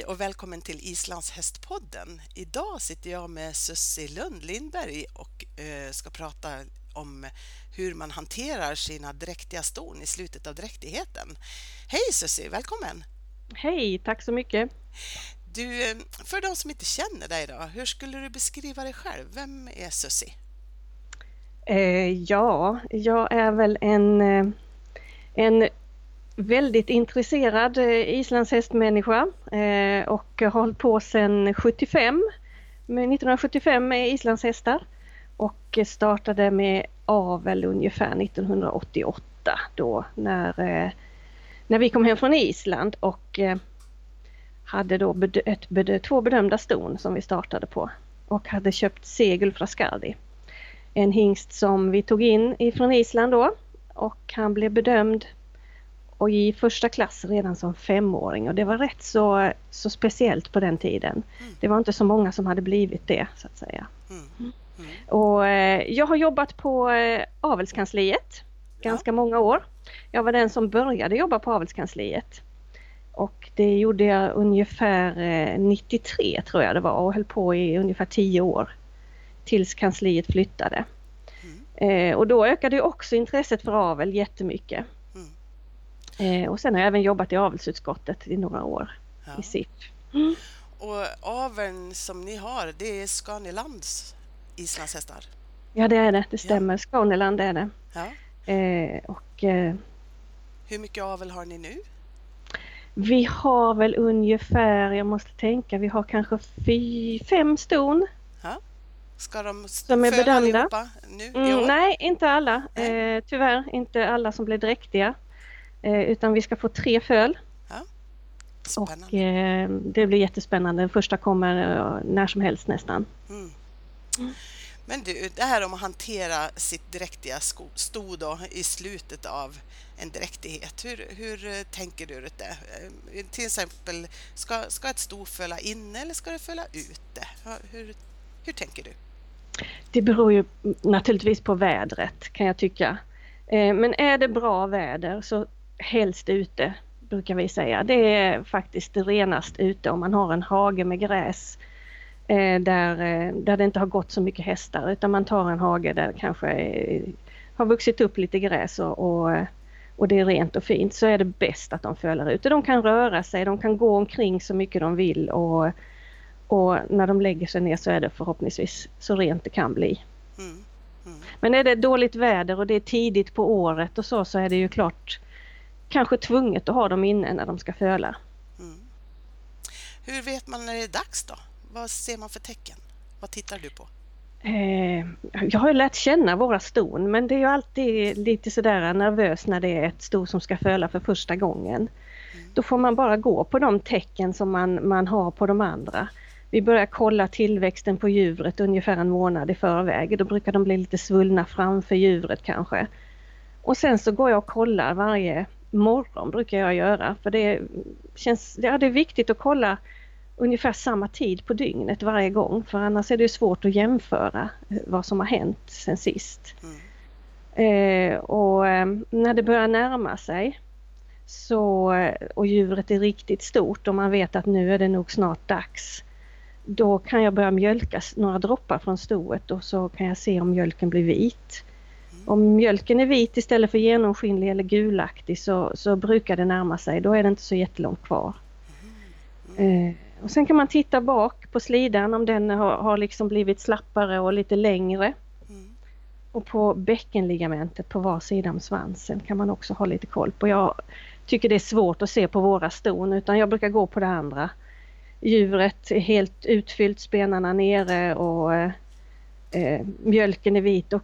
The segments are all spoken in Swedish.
Hej och välkommen till Islands hästpodden. Idag sitter jag med Sussi Lund Lindberg och eh, ska prata om hur man hanterar sina dräktiga ston i slutet av dräktigheten. Hej Sussi, välkommen! Hej, tack så mycket! Du, eh, för de som inte känner dig då, hur skulle du beskriva dig själv? Vem är Sussi? Eh, ja, jag är väl en, en väldigt intresserad eh, islandshästmänniska eh, och har hållit på sedan 75, med 1975 med islandshästar och startade med avel ungefär 1988 då när, eh, när vi kom hem från Island och hade då ett, två bedömda ston som vi startade på och hade köpt Segul Frascardi. En hingst som vi tog in ifrån Island då och han blev bedömd och i första klass redan som femåring och det var rätt så, så speciellt på den tiden. Mm. Det var inte så många som hade blivit det så att säga. Mm. Mm. Och eh, jag har jobbat på eh, avelskansliet ganska ja. många år. Jag var den som började jobba på avelskansliet. Och det gjorde jag ungefär eh, 93 tror jag det var och höll på i ungefär 10 år. Tills kansliet flyttade. Mm. Eh, och då ökade också intresset för avel jättemycket. Eh, och sen har jag även jobbat i avelsutskottet i några år ja. i SIF. Mm. Och aveln som ni har, det är Skanelands islandshästar? Ja, det är det. Det stämmer. Ja. Skåneland är det. Ja. Eh, och, eh, Hur mycket avel har ni nu? Vi har väl ungefär, jag måste tänka, vi har kanske fy, fem ston. Ja. Ska de som är bedömda. nu mm, Nej, inte alla. Eh, tyvärr inte alla som blir dräktiga. Eh, utan vi ska få tre föl. Ja. Och eh, det blir jättespännande. Den första kommer eh, när som helst nästan. Mm. Mm. Men du, det här om att hantera sitt dräktiga sto då, i slutet av en dräktighet, hur, hur tänker du det? Till exempel, ska, ska ett sto föla inne eller ska det föla ute? Hur, hur tänker du? Det beror ju naturligtvis på vädret kan jag tycka. Men är det bra väder så helst ute brukar vi säga. Det är faktiskt renast ute om man har en hage med gräs eh, där, eh, där det inte har gått så mycket hästar utan man tar en hage där det kanske är, har vuxit upp lite gräs och, och, och, det är rent och fint så är det bäst att de fölar ute. De kan röra sig, de kan gå omkring så mycket de vill och, och när de lägger sig ner så är det förhoppningsvis så rent det kan bli. Mm. Mm. Men är det dåligt väder och det är tidigt på året och så så är det ju klart kanske tvunget att ha dem inne när de ska föla. Mm. Hur vet man när det är dags då? Vad ser man för tecken? Vad tittar du på? Eh, jag har ju lärt känna våra ston men det är ju alltid lite sådär nervös när det är ett sto som ska föla för första gången. Mm. Då får man bara gå på de tecken som man, man har på de andra. Vi börjar kolla tillväxten på djuret ungefär en månad i förväg. Då brukar de bli lite svullna framför djuret kanske. Och sen så går jag och kollar varje morgon brukar jag göra för det känns, ja, det är viktigt att kolla ungefär samma tid på dygnet varje gång för annars är det svårt att jämföra eh, vad som har hänt sen sist. Mm. Eh, och eh, när det börjar närma sig så, och djuret är riktigt stort och man vet att nu är det nog snart dags. Då kan jag börja mjölka några droppar från stoet och så kan jag se om mjölken blir vit. Om mjölken är vit istället för genomskinlig eller gulaktig så, så brukar det närma sig. Då är det inte så jättelångt kvar. Eh, och sen kan man titta bak på slidan om den har, har liksom blivit slappare och lite längre. Och på bäckenligamentet på var sida om svansen kan man också ha lite koll på. Jag tycker det är svårt att se på våra ston utan jag brukar gå på det andra. Djuret är helt utfyllt, spenarna nere och eh, eh mjölken är vit och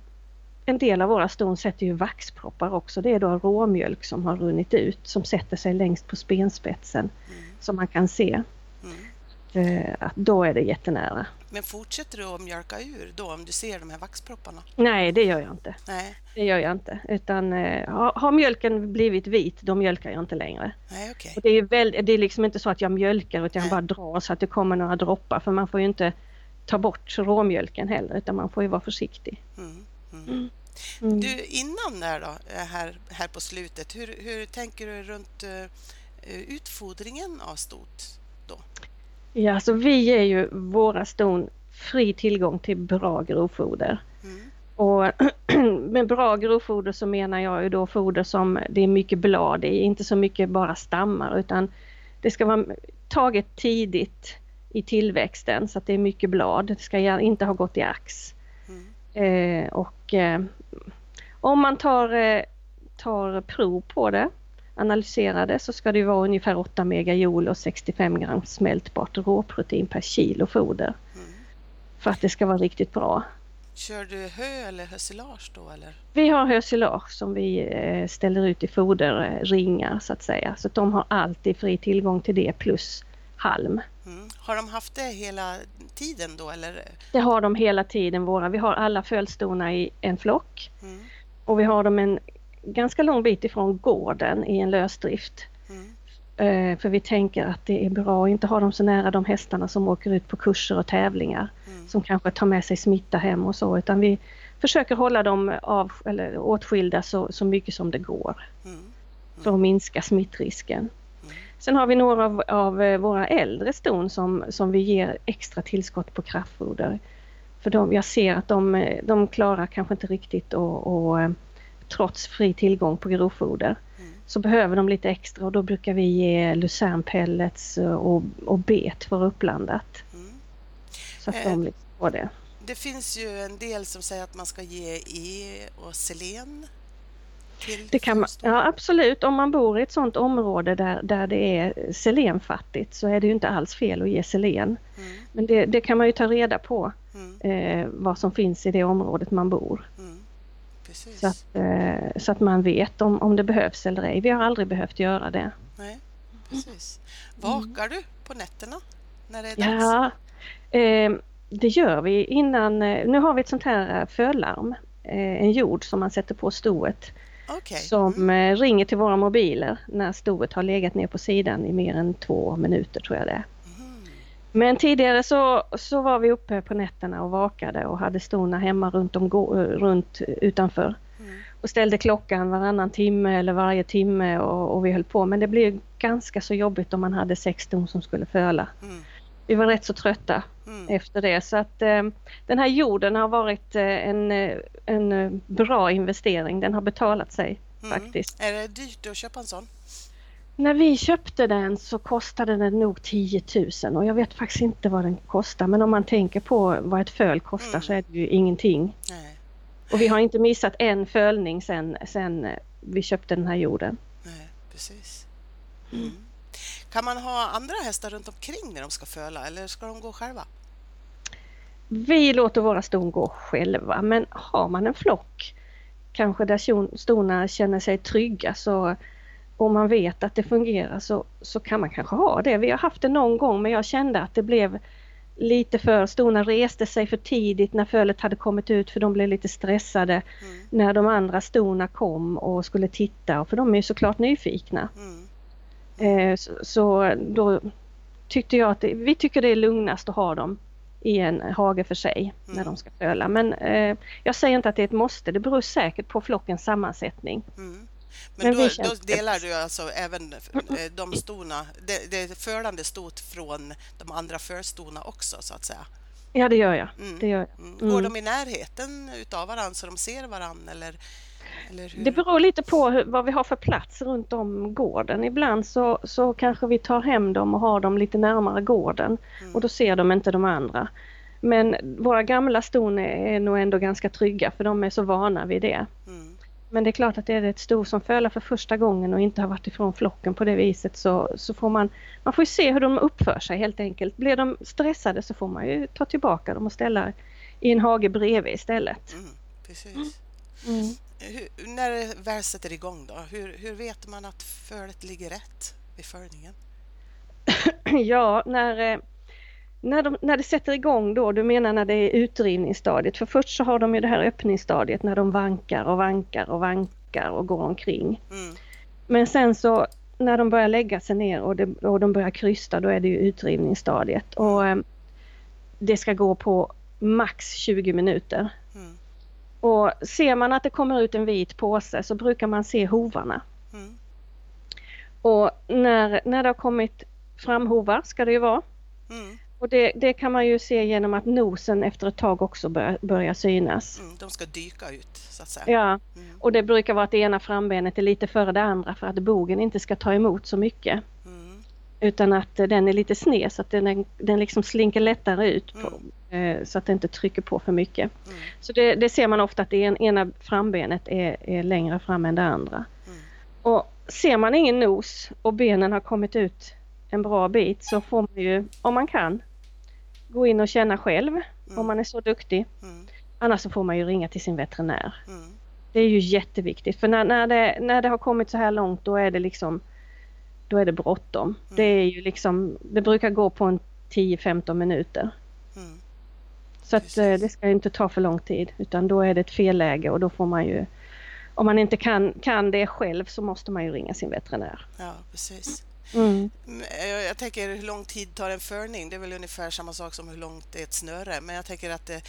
en del av våra ston sätter ju vaxproppar också. Det är då råmjölk som har runnit ut som sätter sig längst på spenspetsen mm. som man kan se. Mm. Eh, att då är det jättenära. Men fortsätter du att mjölka ur då om du ser de här vaxpropparna? Nej, det gör jag inte. Nej. Det gör jag inte. Utan eh, har, har, mjölken blivit vit, då mjölkar jag inte längre. Nej, okay. Och det, är väl, det är liksom inte så att jag mjölkar utan jag bara drar så att det kommer några droppar för man får ju inte ta bort råmjölken heller utan man får ju vara försiktig. Mm. Mm. Mm. Du, innan där då, här, här på slutet, hur, hur tänker du runt uh, utfodringen av stot? då? Ja, alltså vi ger ju våra ston fri tillgång till bra grovfoder. Mm. Och med bra grovfoder så menar jag ju då foder som det är mycket blad i, inte så mycket bara stammar utan det ska vara taget tidigt i tillväxten så att det är mycket blad. Det ska inte ha gått i ax. Eh, och eh, om man tar, eh, tar prov på det, analyserar det, så ska det vara ungefär 8 megajoule och 65 gram smältbart råprotein per kilo foder. Mm. För att det ska vara riktigt bra. Kör du hö eller hösilage då? Eller? Vi har hösilage som vi eh, ställer ut i foderringar så att säga. Så att de har alltid fri tillgång till det plus halm. Mm. Har de haft det hela tiden då? Eller? Det har de hela tiden våra. Vi har alla följstona i en flock. Mm. Och vi har dem en ganska lång bit ifrån gården i en lösdrift. Mm. Eh, för vi tänker att det är bra att inte ha dem så nära de hästarna som åker ut på kurser och tävlingar. Mm. Som kanske tar med sig smitta hem och så utan vi försöker hålla dem av, eller åtskilda så, så mycket som det går. Mm. För att minska smittrisken. Sen har vi några av, av, eh, våra äldre ston som, som vi ger extra tillskott på kraftfoder. För de, jag ser att de, eh, de klarar kanske inte riktigt att trots fri tillgång på grovfoder mm. så behöver de lite extra och då brukar vi ge lucernpellets och, och bet för upplandat. Mm. Så att eh, de liksom får det. Det finns ju en del som säger att man ska ge E och selen det kan man, ja absolut, om man bor i ett sådant område där, där det är selenfattigt så är det ju inte alls fel att ge selen. Mm. Men det, det, kan man ju ta reda på mm. eh, vad som finns i det området man bor. Mm. Så att, eh, så att man vet om, om det behövs eller ej. Vi har aldrig behövt göra det. Nej, precis. Vakar du på nätterna när det är dags? Ja, eh, det gör vi innan. Eh, nu har vi ett sånt här eh, förlarm, eh, en jord som man sätter på stoet. Okay. Som mm. Eh, ringer till våra mobiler när stoet har legat ner på sidan i mer än två minuter tror jag det är. Men tidigare så, så var vi uppe på nätterna och vakade och hade stona hemma runt, om, runt utanför. Mm. Och ställde klockan varannan timme eller varje timme och, och vi höll på. Men det blev ganska så jobbigt om man hade sex ston som skulle föla. Mm. Vi var rätt så trötta mm. efter det så att eh, den här jorden har varit eh, en, eh, en bra investering. Den har betalat sig mm. faktiskt. Är det dyrt att köpa en sån? När vi köpte den så kostade den nog 10 000 och jag vet faktiskt inte vad den kostar men om man tänker på vad ett föl kostar mm. så är det ju ingenting. Nej. Och vi har inte missat en fölning sen, sen vi köpte den här jorden. Nej, precis. Mm. Kan man ha andra hästar runt omkring när de ska föla eller ska de gå själva? Vi låter våra ston gå själva men har man en flock kanske där stona känner sig trygga så och man vet att det fungerar så, så kan man kanske ha det. Vi har haft det någon gång men jag kände att det blev lite för, stona reste sig för tidigt när fölet hade kommit ut för de blev lite stressade mm. när de andra stona kom och skulle titta för de är såklart nyfikna. Mm. Eh, så, så, då tyckte jag att det, vi tycker det är lugnast att ha dem i en hage för sig mm. när de ska föla. Men eh, jag säger inte att det är ett måste, det beror säkert på flockens sammansättning. Mm. Men, då, då, delar du alltså även eh, de stona, det, det fölande stot från de andra förstona också så att säga? Ja det gör jag. Mm. Det gör jag. Mm. Går de i närheten utav varandra så de ser varandra eller? Det beror lite på hur, vad vi har för plats runt om gården. Ibland så, så kanske vi tar hem dem och har dem lite närmare gården mm. och då ser de inte de andra. Men våra gamla ston är nog ändå ganska trygga för de är så vana vid det. Mm. Men det är klart att det är ett sto som fölar för första gången och inte har varit ifrån flocken på det viset så, så får man, man får se hur de uppför sig helt enkelt. Blir de stressade så får man ju ta tillbaka dem och ställa i en hage bredvid istället. Mm, precis. Mm. Hur, när det väl sätter igång då, hur, hur vet man att fölet ligger rätt vid följningen? ja, när eh, när, de, när det sätter igång då, du menar när det är utdrivningsstadiet? För först så har de ju det här öppningsstadiet när de vankar och vankar och vankar och går omkring. Mm. Men sen så när de börjar lägga sig ner och, det, och de börjar krysta då är det ju utdrivningsstadiet. Och eh, det ska gå på max 20 minuter. Och ser man att det kommer ut en vit påse så brukar man se hovarna. Mm. Och när, när det har kommit framhovar ska det ju vara. Mm. Och det, det kan man ju se genom att nosen efter ett tag också bör, börjar synas. Mm. De ska dyka ut så att säga. Ja, Mm. och det brukar vara att det ena frambenet är lite före det andra för att bogen inte ska ta emot så mycket. Mm. Utan att den är lite sned så att den, den liksom slinker lättare ut på, eh, så att det inte trycker på för mycket. Mm. Så det, det ser man ofta att det en, ena frambenet är, är längre fram än det andra. Mm. Och ser man ingen nos och benen har kommit ut en bra bit så får man ju, om man kan, gå in och känna själv Mm. om man är så duktig. Mm. Annars så får man ju ringa till sin veterinär. Mm. Det är ju jätteviktigt för när, när, det, när det har kommit så här långt då är det liksom då är det bråttom. Mm. Det är ju liksom, det brukar gå på en 10-15 minuter. Mm. Så att eh, det ska inte ta för lång tid utan då är det ett fel läge och då får man ju om man inte kan, kan det själv så måste man ju ringa sin veterinär. Ja, precis. Mm. Mm, Jag jag tänker hur lång tid tar en förning? Det är väl ungefär samma sak som hur långt är ett snöre. Men jag tänker att det,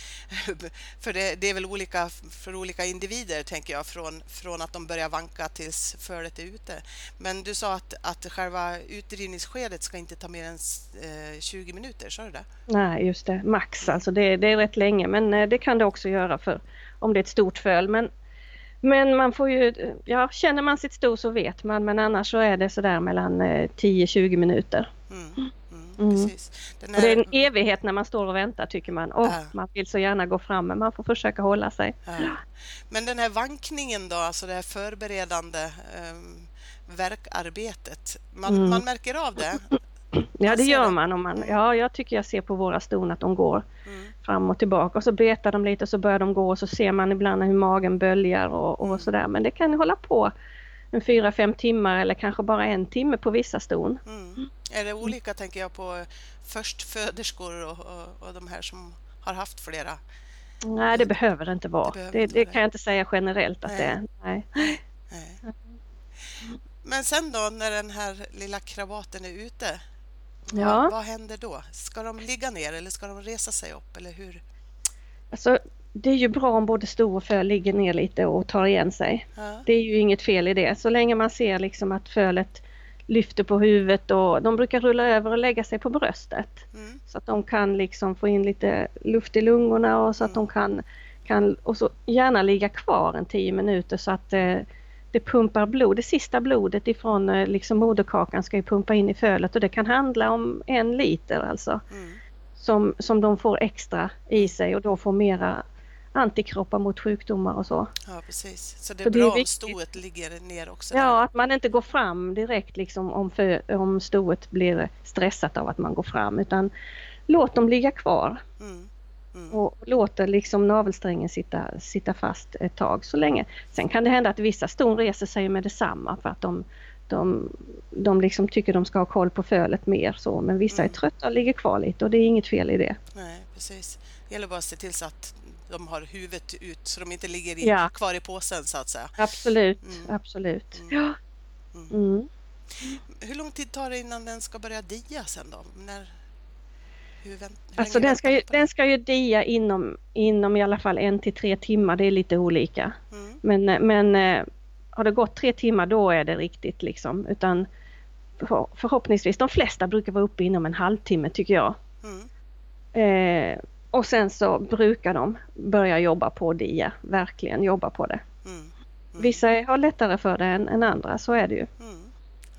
för det, det är väl olika för olika individer tänker jag från, från att de börjar vanka tills fölet är ute. Men du sa att, att själva utdrivningsskedet ska inte ta mer än eh, 20 minuter, sa du det? Nej just det, max alltså det, det är rätt länge men eh, det kan det också göra för om det är ett stort föl. Men, men man får ju, ja känner man sitt sto så vet man men annars så är det sådär mellan eh, 10-20 minuter. Mm, mm, Mm. Precis. Den Och det är här, en evighet när man står och väntar tycker man. Åh, Ja. man vill så gärna gå fram men man får försöka hålla sig. ja. Men den här vankningen då, alltså det här förberedande um, verkarbetet, man, Mm. man märker av det? Ja det ser gör man. Om man Mm. ja, jag tycker jag ser på våra ston att de går Mm. Fram och tillbaka och så betar de lite och så börjar de gå och så ser man ibland hur magen böljar och, och sådär. Men det kan hålla på en fyra, fem timmar eller kanske bara en timme på vissa ston. Mm. Är det olika, tänker jag, på förstföderskor och, och, och de här som har haft flera? Nej det behöver det inte vara. Det Det, det kan jag inte säga generellt att Nej. det är. Nej. Nej. Men sen då, när den här lilla kravaten är ute, Ja. vad, vad händer då? Ska de ligga ner eller ska de resa sig upp, eller hur? Alltså, det är ju bra om både sto och föl ligger ner lite och tar igen sig. Ja. Det är ju inget fel i det. Så länge man ser liksom att fölet lyfter på huvudet och de brukar rulla över och lägga sig på bröstet. Mm. Så att de kan liksom få in lite luft i lungorna och så att de kan, kan och så gärna ligga kvar en 10 minuter så att eh, det pumpar blod. Det sista blodet ifrån eh, liksom moderkakan ska ju pumpa in i fölet och det kan handla om en liter alltså Mm. som, som de får extra i sig och då får mera antikroppar mot sjukdomar och så. Ja, precis. Så det är Så det är bra om stoet ligger ner också? Ja, där. att man inte går fram direkt liksom om, för, om stoet blir stressat av att man går fram utan låt dem ligga kvar Mm. Mm. och låt liksom navelsträngen sitta, sitta fast ett tag så länge. Sen kan det hända att vissa ston reser sig med detsamma för att de, de, de liksom tycker de ska ha koll på fölet mer så men vissa är Mm. trötta och ligger kvar lite och det är inget fel i det. Nej, precis. Det gäller bara att se till så att de har huvudet ut så de inte ligger i, Ja. kvar i påsen så att säga. Absolut, Mm. absolut. Mm. Ja. Mm. Hur lång tid tar det innan den ska börja dia sen då? När, hur Alltså den ska, ju, den ska ju dia inom, inom i alla fall en till tre timmar, det är lite olika. Mm. Men, eh, men eh, har det gått tre timmar då är det riktigt liksom. Utan för, förhoppningsvis, de flesta brukar vara uppe inom en halvtimme tycker jag. Mm. Eh, och sen så brukar de börja jobba på dia, verkligen jobba på det. Mm. Mm. Vissa har lättare för det än, än andra, så är det ju. Mm.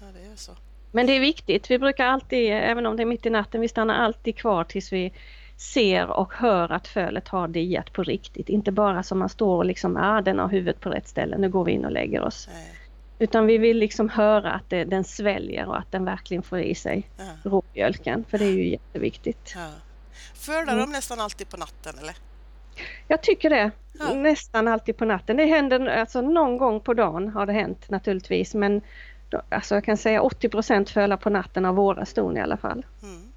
Ja, det är så. Men det är viktigt, vi brukar alltid, även om det är mitt i natten, vi stannar alltid kvar tills vi ser och hör att fölet har diat på riktigt. Inte bara som man står och liksom, ah den har huvudet på rätt ställe, nu går vi in och lägger oss. Nej. Utan vi vill liksom höra att det, den sväljer och att den verkligen får i sig Ja. råmjölken, för det är ju jätteviktigt. Ja. Fölar Mm. de nästan alltid på natten eller? Jag tycker det, Ja. nästan alltid på natten. Det händer, alltså någon gång på dagen har det hänt naturligtvis, men alltså jag kan säga 80% fölar på natten av våra ston i alla fall. Mm.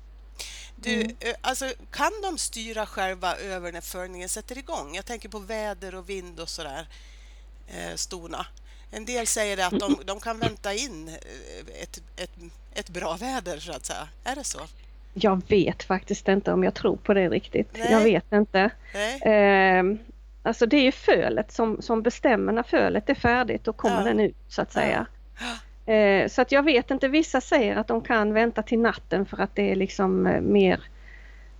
Du, Mm. eh, alltså, kan de styra själva över när förningen sätter igång? Jag tänker på väder och vind och sådär, eh, stona. En del säger att de, de kan vänta in eh, ett, ett, ett bra väder så att säga. Är det så? Jag vet faktiskt inte om jag tror på det riktigt. Nej. Jag vet inte. Nej? Eh, alltså det är ju fölet som, som bestämmer när fölet är färdigt. Då kommer Ja. den ut så att säga. Ja. Eh, så att jag vet inte, vissa säger att de kan vänta till natten för att det är liksom eh, mer,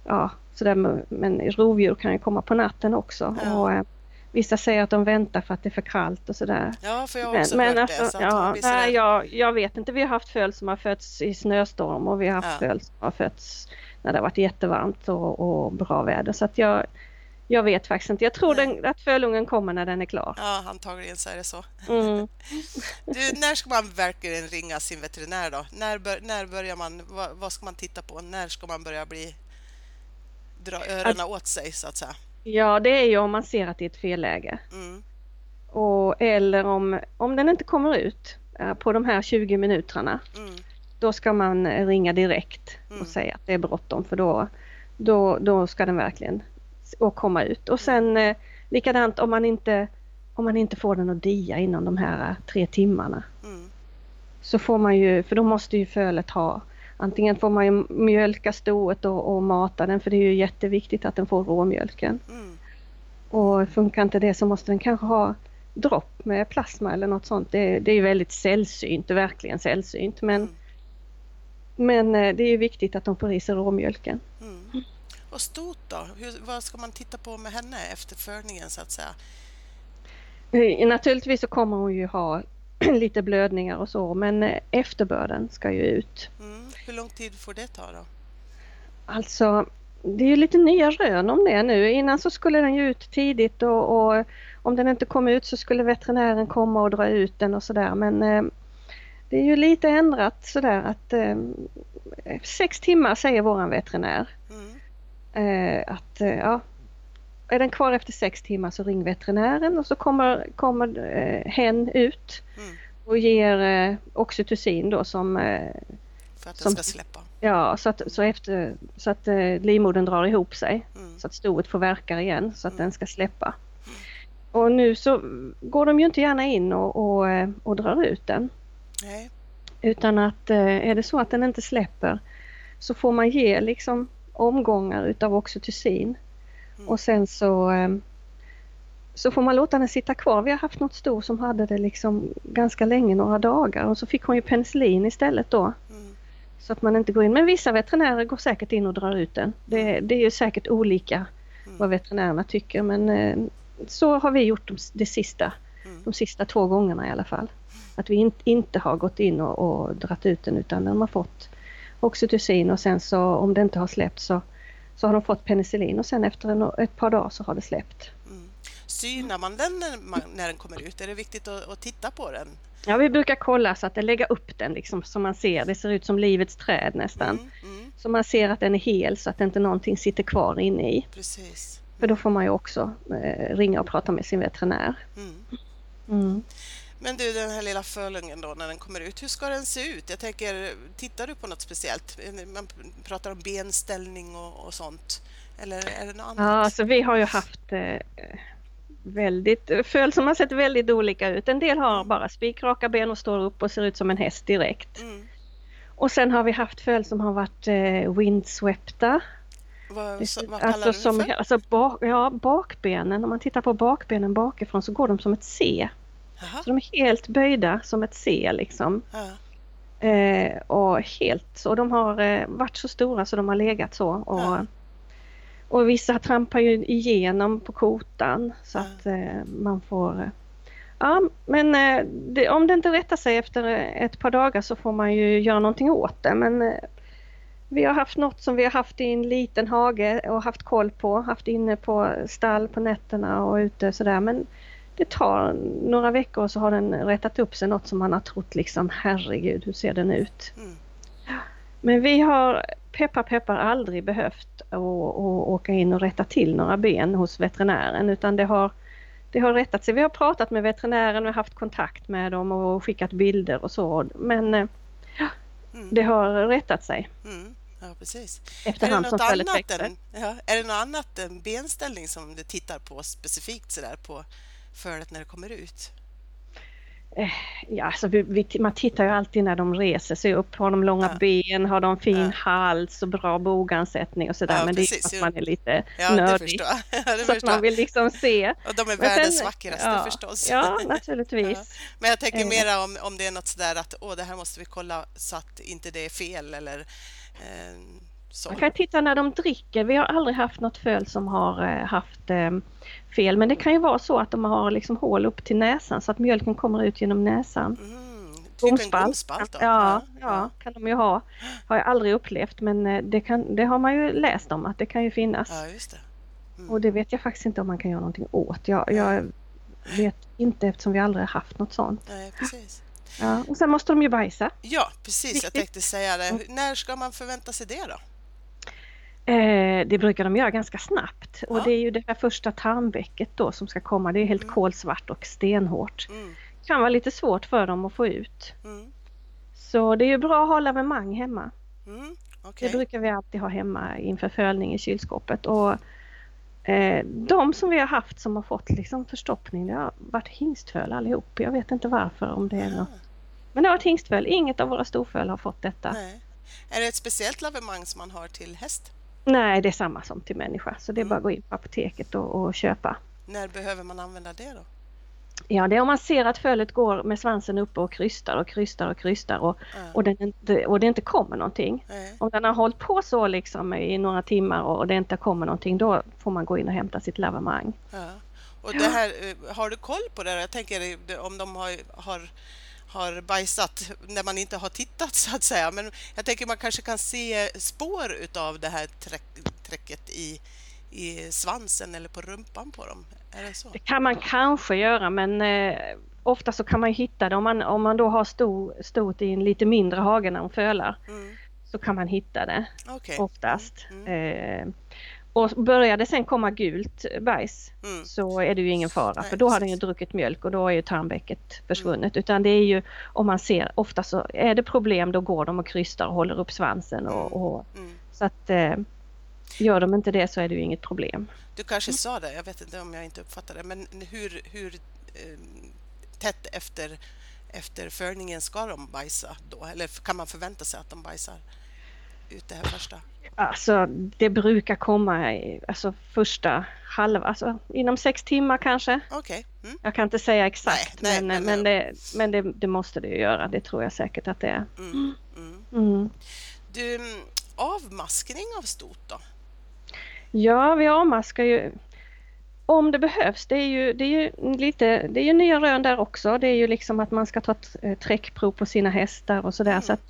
ja sådär, men rovdjur kan ju komma på natten också. Ja. Och, eh, vissa säger att de väntar för att det är för kallt och sådär. Ja, för jag har också men hört alltså, det. Så ja, nej, jag, jag vet inte. Vi har haft föl som har fötts i snöstorm och vi har haft Ja. föl som har fötts när det har varit jättevarmt och, och bra väder. Så att jag, jag vet faktiskt inte. Jag tror den, att fölungen kommer när den är klar. Ja, antagligen så är det så. Mm. Du, när ska man verkligen ringa sin veterinär då? När, bör, när börjar man, vad, vad ska man titta på? När ska man börja bli dra öronen åt sig så att säga? Ja, det är ju om man ser att det är ett felläge. Mm, Och, eller om, om den inte kommer ut eh, på de här 20 minuterna. mm, Då ska man eh, ringa direkt Mm. och säga att det är bråttom för då, då, då ska den verkligen och komma ut. Och sen eh, likadant om man, inte, om man inte får den att dia inom de här eh, tre timmarna. mm, Så får man ju, för då måste ju fölet ha Antingen får man ju mjölka stoet och, och mata den för det är ju jätteviktigt att den får råmjölken. mm. Och funkar inte det så måste den kanske ha dropp med plasma eller något sånt. Det, det är ju väldigt sällsynt, verkligen sällsynt. Men, Mm. men eh, det är ju viktigt att de får i sig råmjölken. Mm. Och stot då? Hur, vad ska man titta på med henne efter förningen så att säga? Eh, Naturligtvis så kommer hon ju ha lite blödningar och så men eh, efterbörden ska ju ut. Mm. Hur lång tid får det ta då? Alltså det är ju lite nya rön om det nu. Innan så skulle den ju ut tidigt och, och om den inte kom ut så skulle veterinären komma och dra ut den och sådär men eh, det är ju lite ändrat sådär att eh, sex timmar säger våran veterinär. Mm. Eh, att eh, ja, är den kvar efter sex timmar så ring veterinären och så kommer, kommer eh, hen ut Mm. och ger eh, oxytocin då som eh, För att den Som- ska släppa? ja så att, så efter, så att eh, livmodern drar ihop sig Mm. så att stoet får verka igen så att Mm. den ska släppa. Och nu så går de ju inte gärna in och, och, eh, och drar ut den Nej. utan att eh, är det så att den inte släpper så får man ge liksom omgångar utav oxytocin Mm. och sen så eh, så får man låta den sitta kvar. Vi har haft något sto som hade det liksom ganska länge, några dagar och så fick hon ju penicillin istället då Mm. så att man inte går in. Men vissa veterinärer går säkert in och drar ut den. Det, det är ju säkert olika Mm. vad veterinärerna tycker men eh, så har vi gjort de, det sista, Mm. de sista två gångerna i alla fall. Att vi in, inte har gått in och, och dratt ut den utan de har fått oxytocin och sen så om det inte har släppt så, så har de fått penicillin och sen efter en, ett par dagar så har det släppt. Mm. Synar man den när, man, när den kommer ut? Är det viktigt att, att titta på den? Ja, vi brukar kolla så att det lägga upp den liksom så man ser, det ser ut som livets träd nästan. Mm. Mm. Så man ser att den är hel så att inte någonting sitter kvar inne i. Precis. För då får man ju också eh, ringa och prata med sin veterinär. Mm. Men du, den här lilla fölungen då när den kommer ut, hur ska den se ut? Jag tänker, tittar du på något speciellt? Man pratar om benställning och, och sånt. Eller är det något annat? Ja, alltså vi har ju haft eh, väldigt, föl som har sett väldigt olika ut. En del har bara spikraka ben och står upp och ser ut som en häst direkt. Mm. Och sen har vi haft föl som har varit eh, windswepta. Vad, så, vad kallar Alltså, du det som, för? alltså bak, ja, bakbenen, om man tittar på bakbenen bakifrån så går de som ett C. Jaha. Så de är helt böjda som ett C liksom. Eh, och helt så. De har eh, varit så stora så de har legat så. Och, och vissa trampar ju igenom på kotan så att eh, man får... Eh, ja, men eh, det, om det inte rättar sig efter eh, ett par dagar så får man ju göra någonting åt det. Men vi har haft något som vi har haft i en liten hage och haft koll på. Haft inne på stall på nätterna och ute sådär. Men det tar några veckor och så har den rättat upp sig något som man har trott liksom herregud hur ser den ut. Mm. Men vi har peppar peppar aldrig behövt att, att åka in och rätta till några ben hos veterinären utan det har, det har rättat sig. Vi har pratat med veterinären, har haft kontakt med dem och skickat bilder och så men eh, Mm. det har rättat sig Mm. Ja, precis. Är det, efterhand som något annat än, ja, är det något annat än benställning som du tittar på specifikt sådär på fölet när det kommer ut? Eh, ja, alltså vi, vi, man tittar ju alltid när de reser sig upp. Har de långa Ja. ben? Har de fin Ja. hals och bra bogansättning och sådär. Ja, men det är precis, att man är lite Ja, det nördig. Så att man vill liksom se. Och de är världens sen- vackraste ja, förstås. Ja, naturligtvis. Men jag tänker Eh. mera om, om det är något sådär att åh, det här måste vi kolla så att inte det är fel eller eh, så. Man kan titta när de dricker. Vi har aldrig haft något föl som har eh, haft eh, fel. Men det kan ju vara så att de har liksom hål upp till näsan så att mjölken kommer ut genom näsan. Mm, typ en gomspalt då? Ja, ja, kan de ju ha. Har jag aldrig upplevt men eh, det, kan, det har man ju läst om att det kan ju finnas. Ja, just det. Mm. Och det vet jag faktiskt inte om man kan göra någonting åt. Jag, jag vet inte eftersom vi aldrig har haft något sånt. Nej, precis. Ja, och sen måste de ju bajsa. Ja, precis. Jag tänkte säga det. När ska man förvänta sig det då? Eh, det brukar de göra ganska snabbt och Ja. det är ju det här första tarmvecket då som ska komma. Det är helt Mm. kolsvart och stenhårt. Mm, kan vara lite svårt för dem att få ut. mm, Så det är ju bra att ha lavemang hemma. mm. Det brukar vi alltid ha hemma inför fölning i kylskåpet. Och, eh, de som vi har haft som har fått liksom förstoppning det har varit hingstföl allihop. Jag vet inte varför om det är Ah, något. Men det har varit hingstföl. Inget av våra storföl har fått detta. Nej. Är det ett speciellt lavemang som man har till häst? Det är samma som till människa. Så det är Mm. bara att gå in på apoteket och, och köpa. När behöver man använda det då? Ja, det är om man ser att fölet går med svansen uppe och krystar och krystar och krystar och, Ja. och, den inte, och det inte kommer någonting. Nej. Om den har hållit på så liksom i några timmar och det inte kommer någonting då får man gå in och hämta sitt lavemang. Ja. Och det här, eh, har du koll på det? Jag tänker eh, om de har, har, har bajsat när man inte har tittat så att säga. Men jag tänker man kanske kan se spår utav det här träck, träcket i, i svansen eller på rumpan på dem. Det? Det kan man kanske göra men eh, ofta så kan man hitta det om man, om man då har sto, stot i en lite mindre hage när de fölar Mm. så kan man hitta det Okej. oftast. Mm. Eh, och börjar det sen komma gult bajs Mm. så är det ju ingen fara Nej, för då har den ju druckit mjölk och då är ju tarmvecket försvunnet. Utan det är ju om man ser, ofta så är det problem då går de och krystar och håller upp svansen och, och Mm. så att eh, gör de inte det så är det ju inget problem. Du kanske sa det, jag vet inte om jag inte uppfattade det, men hur, hur eh, tätt efter, efter förningen ska de bajsa då? Eller kan man förvänta sig att de bajsar ut det här första? Alltså det brukar komma i, alltså första halva, alltså inom sex timmar kanske. Okej. Mm. Jag kan inte säga exakt Nej, nej, men, men- men, det, men det, det måste det ju göra, det tror jag säkert att det är. Mm. Mm. Mm. Du, mm, avmaskning av stot då? Ja, vi avmaskar ju om det behövs. Det är ju, det är ju lite, det är ju nya rön där också. Det är ju liksom att man ska ta ett eh, träckprov på sina hästar och sådär. Mm. Så att.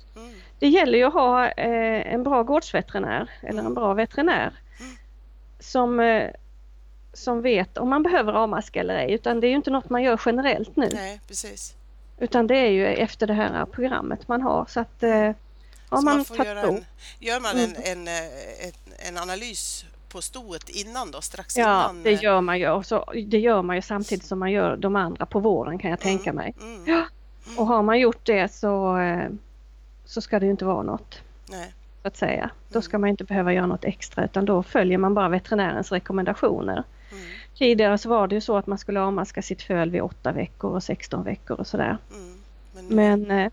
Det gäller ju att ha eh, en bra gårdsveterinär eller en Mm. bra veterinär Mm. som, eh, som vet om man behöver avmaska eller ej. Utan det är ju inte något man gör generellt nu. Nej, precis. Utan det är ju efter det här programmet man har. Så att eh, har Så man, man får göra en, gör man Mm. en, en, eh, en, en analys på stoet innan då, strax Ja, innan? det eh, gör man ju. Och så, det gör man ju samtidigt som man gör de andra på våren kan jag tänka mig. Mm. Ja. Och har man gjort det så, eh, så ska det ju inte vara något. Nej. Så att säga. Då Mm. ska man inte behöva göra något extra utan då följer man bara veterinärens rekommendationer. Mm. Tidigare så var det ju så att man skulle avmaska sitt föl vid 8 veckor och 16 veckor och sådär. Mm. Men, Men eh,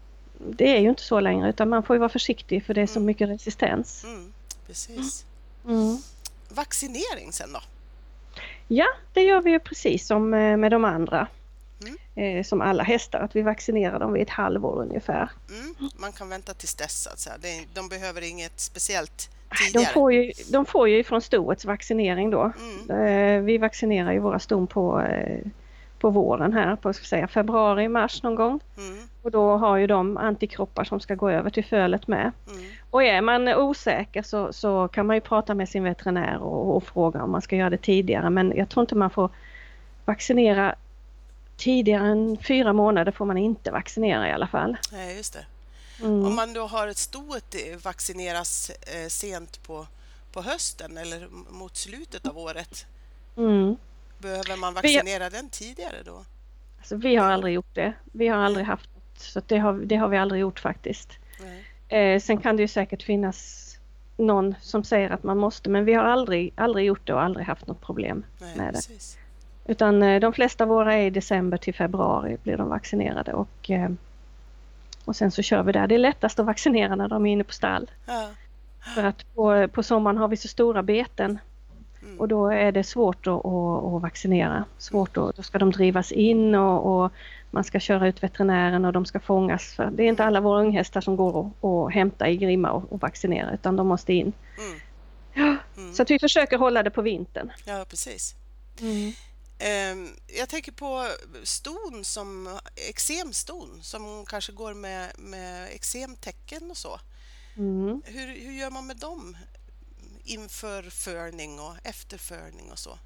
det är ju inte så längre utan man får ju vara försiktig för det är så Mm. mycket resistens. mm, precis. Vaccinering sen då? Ja, det gör vi ju precis som eh, med de andra. Mm. Eh, Som alla hästar, att vi vaccinerar dem vid ett halvår ungefär. Mm. Man kan vänta tills dess så att säga. Det, de behöver inget speciellt De tidigare. får ju, de får ju från stoets vaccinering då. Mm. Eh, Vi vaccinerar ju våra ston på, eh, på våren här, på ska säga, februari, mars någon gång. Mm. Och då har ju de antikroppar som ska gå över till fölet med. Mm. Och är man osäker så, så kan man ju prata med sin veterinär och, och fråga om man ska göra det tidigare. Men jag tror inte man får vaccinera tidigare än fyra månader får man inte vaccinera i alla fall. Nej, just det. Mm. Om man då har ett stoet eh, vaccineras eh, sent på, på hösten eller mot slutet av året, Mm. behöver man vaccinera den tidigare då? Alltså, vi har aldrig gjort det. Vi har aldrig haft så det, har, det har vi aldrig gjort faktiskt. Eh, sen kan det ju säkert finnas någon som säger att man måste men vi har aldrig, aldrig gjort det och aldrig haft något problem Nej, med det. Utan eh, de flesta våra är i december till februari blir de vaccinerade och, eh, och sen så kör vi där. Det är lättast att vaccinera när de är inne på stall. Ja. För att på, på sommaren har vi så stora beten Mm. och då är det svårt att, att, att vaccinera. Svårt att, då ska de drivas in och, och man ska köra ut veterinären och de ska fångas. För det är inte alla våra unghästar som går och, och hämta i Grimma och, och vaccinera utan de måste in. Mm. Ja, Mm. så att vi försöker hålla det på vintern. ja, precis. Ehm, jag tänker på ston som eksemston som kanske går med, med eksemtecken och så. Mm. Hur, hur gör man med dem inför förning och efter förning och så?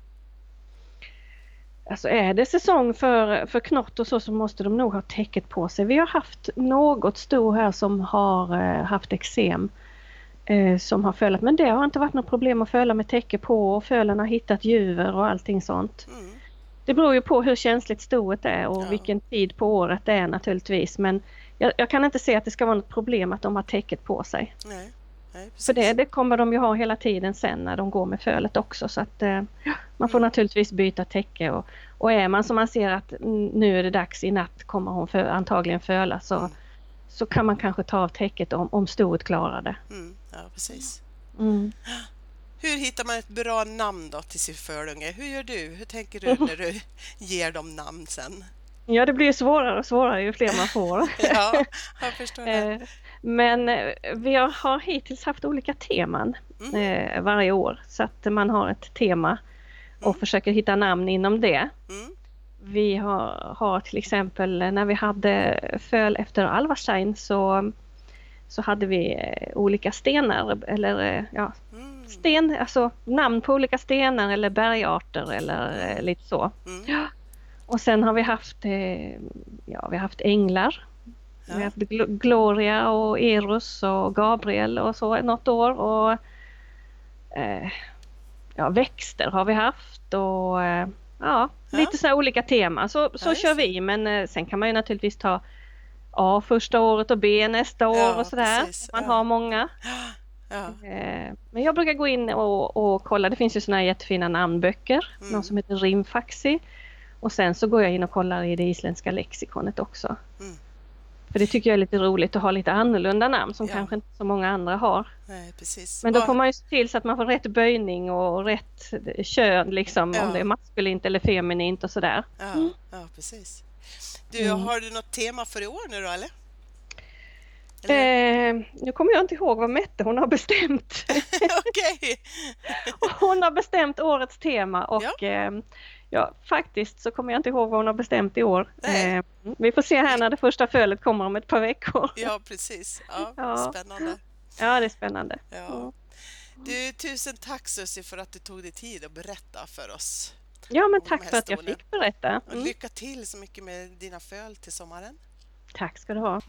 Alltså är det säsong för, för knott och så så måste de nog ha täcket på sig. Vi har haft något sto här som har eh, haft eksem eh, som har fölat men det har inte varit något problem att föla med täcke på och fölen har hittat juver och allting sånt. Mm. Det beror ju på hur känsligt stoet är och Ja. vilken tid på året det är naturligtvis men jag, jag kan inte se att det ska vara något problem att de har täcket på sig. Nej. Nej. För det, det kommer de ju ha hela tiden sen när de går med fölet också så att eh, man får Mm. naturligtvis byta täcke och, och är man som man ser att mm, nu är det dags i natt kommer hon för, antagligen föla så, Mm. så kan man kanske ta av täcket om, om stoet klarar det. Mm. Ja, precis. Hur hittar man ett bra namn då till sin förunge? Hur gör du? Hur tänker du när du ger dem namn sen? Ja det blir svårare och svårare ju fler man får. Ja, jag förstår det. Eh, Men eh, vi har, hittills haft olika teman Mm. eh, varje år så att man har ett tema och Mm. försöker hitta namn inom det. Mm. Vi har, har till exempel när vi hade föl efter Alvarstein så, så hade vi olika stenar eller ja, Mm. Sten, alltså namn på olika stenar eller bergarter eller eh, lite så. Mm. Ja. Och sen har vi haft, eh, ja, vi har haft änglar. Vi har Ja. haft Gl- Gloria och Eros och Gabriel och så något år. Och, eh, ja, växter har vi haft och eh, ja, Ja. lite så här olika teman. Så, så just kör vi men eh, sen kan man ju naturligtvis ta A första året och B nästa år Ja, och sådär. precis. Man Ja. har många. Ja. Eh, Men jag brukar gå in och, och kolla, det finns ju såna här jättefina namnböcker, Mm. någon som heter Rimfaxi. Och sen så går jag in och kollar i det isländska lexikonet också. Mm. För det tycker jag är lite roligt att ha lite annorlunda namn som Ja. kanske inte så många andra har. Nej. Men då får man ju se till så att man får rätt böjning och rätt kön liksom, Ja. om det är maskulint eller feminint och sådär. Ja, ja precis. Du, Mm. har du något tema för i år nu då, eller? Eh, nu kommer jag inte ihåg vad Mette hon har bestämt. Okej. Hon har bestämt årets tema och Ja. eh, ja, faktiskt så kommer jag inte ihåg vad hon har bestämt i år. Eh, vi får se här när det första fölet kommer om ett par veckor. Ja, precis. Ja, Ja. Spännande. Ja, det är spännande. Ja. Du, tusen tack Susie för att du tog dig tid att berätta för oss. Ja, men tack för att jag fick berätta. Mm. lycka till så mycket med dina föl till sommaren. Tack ska du ha.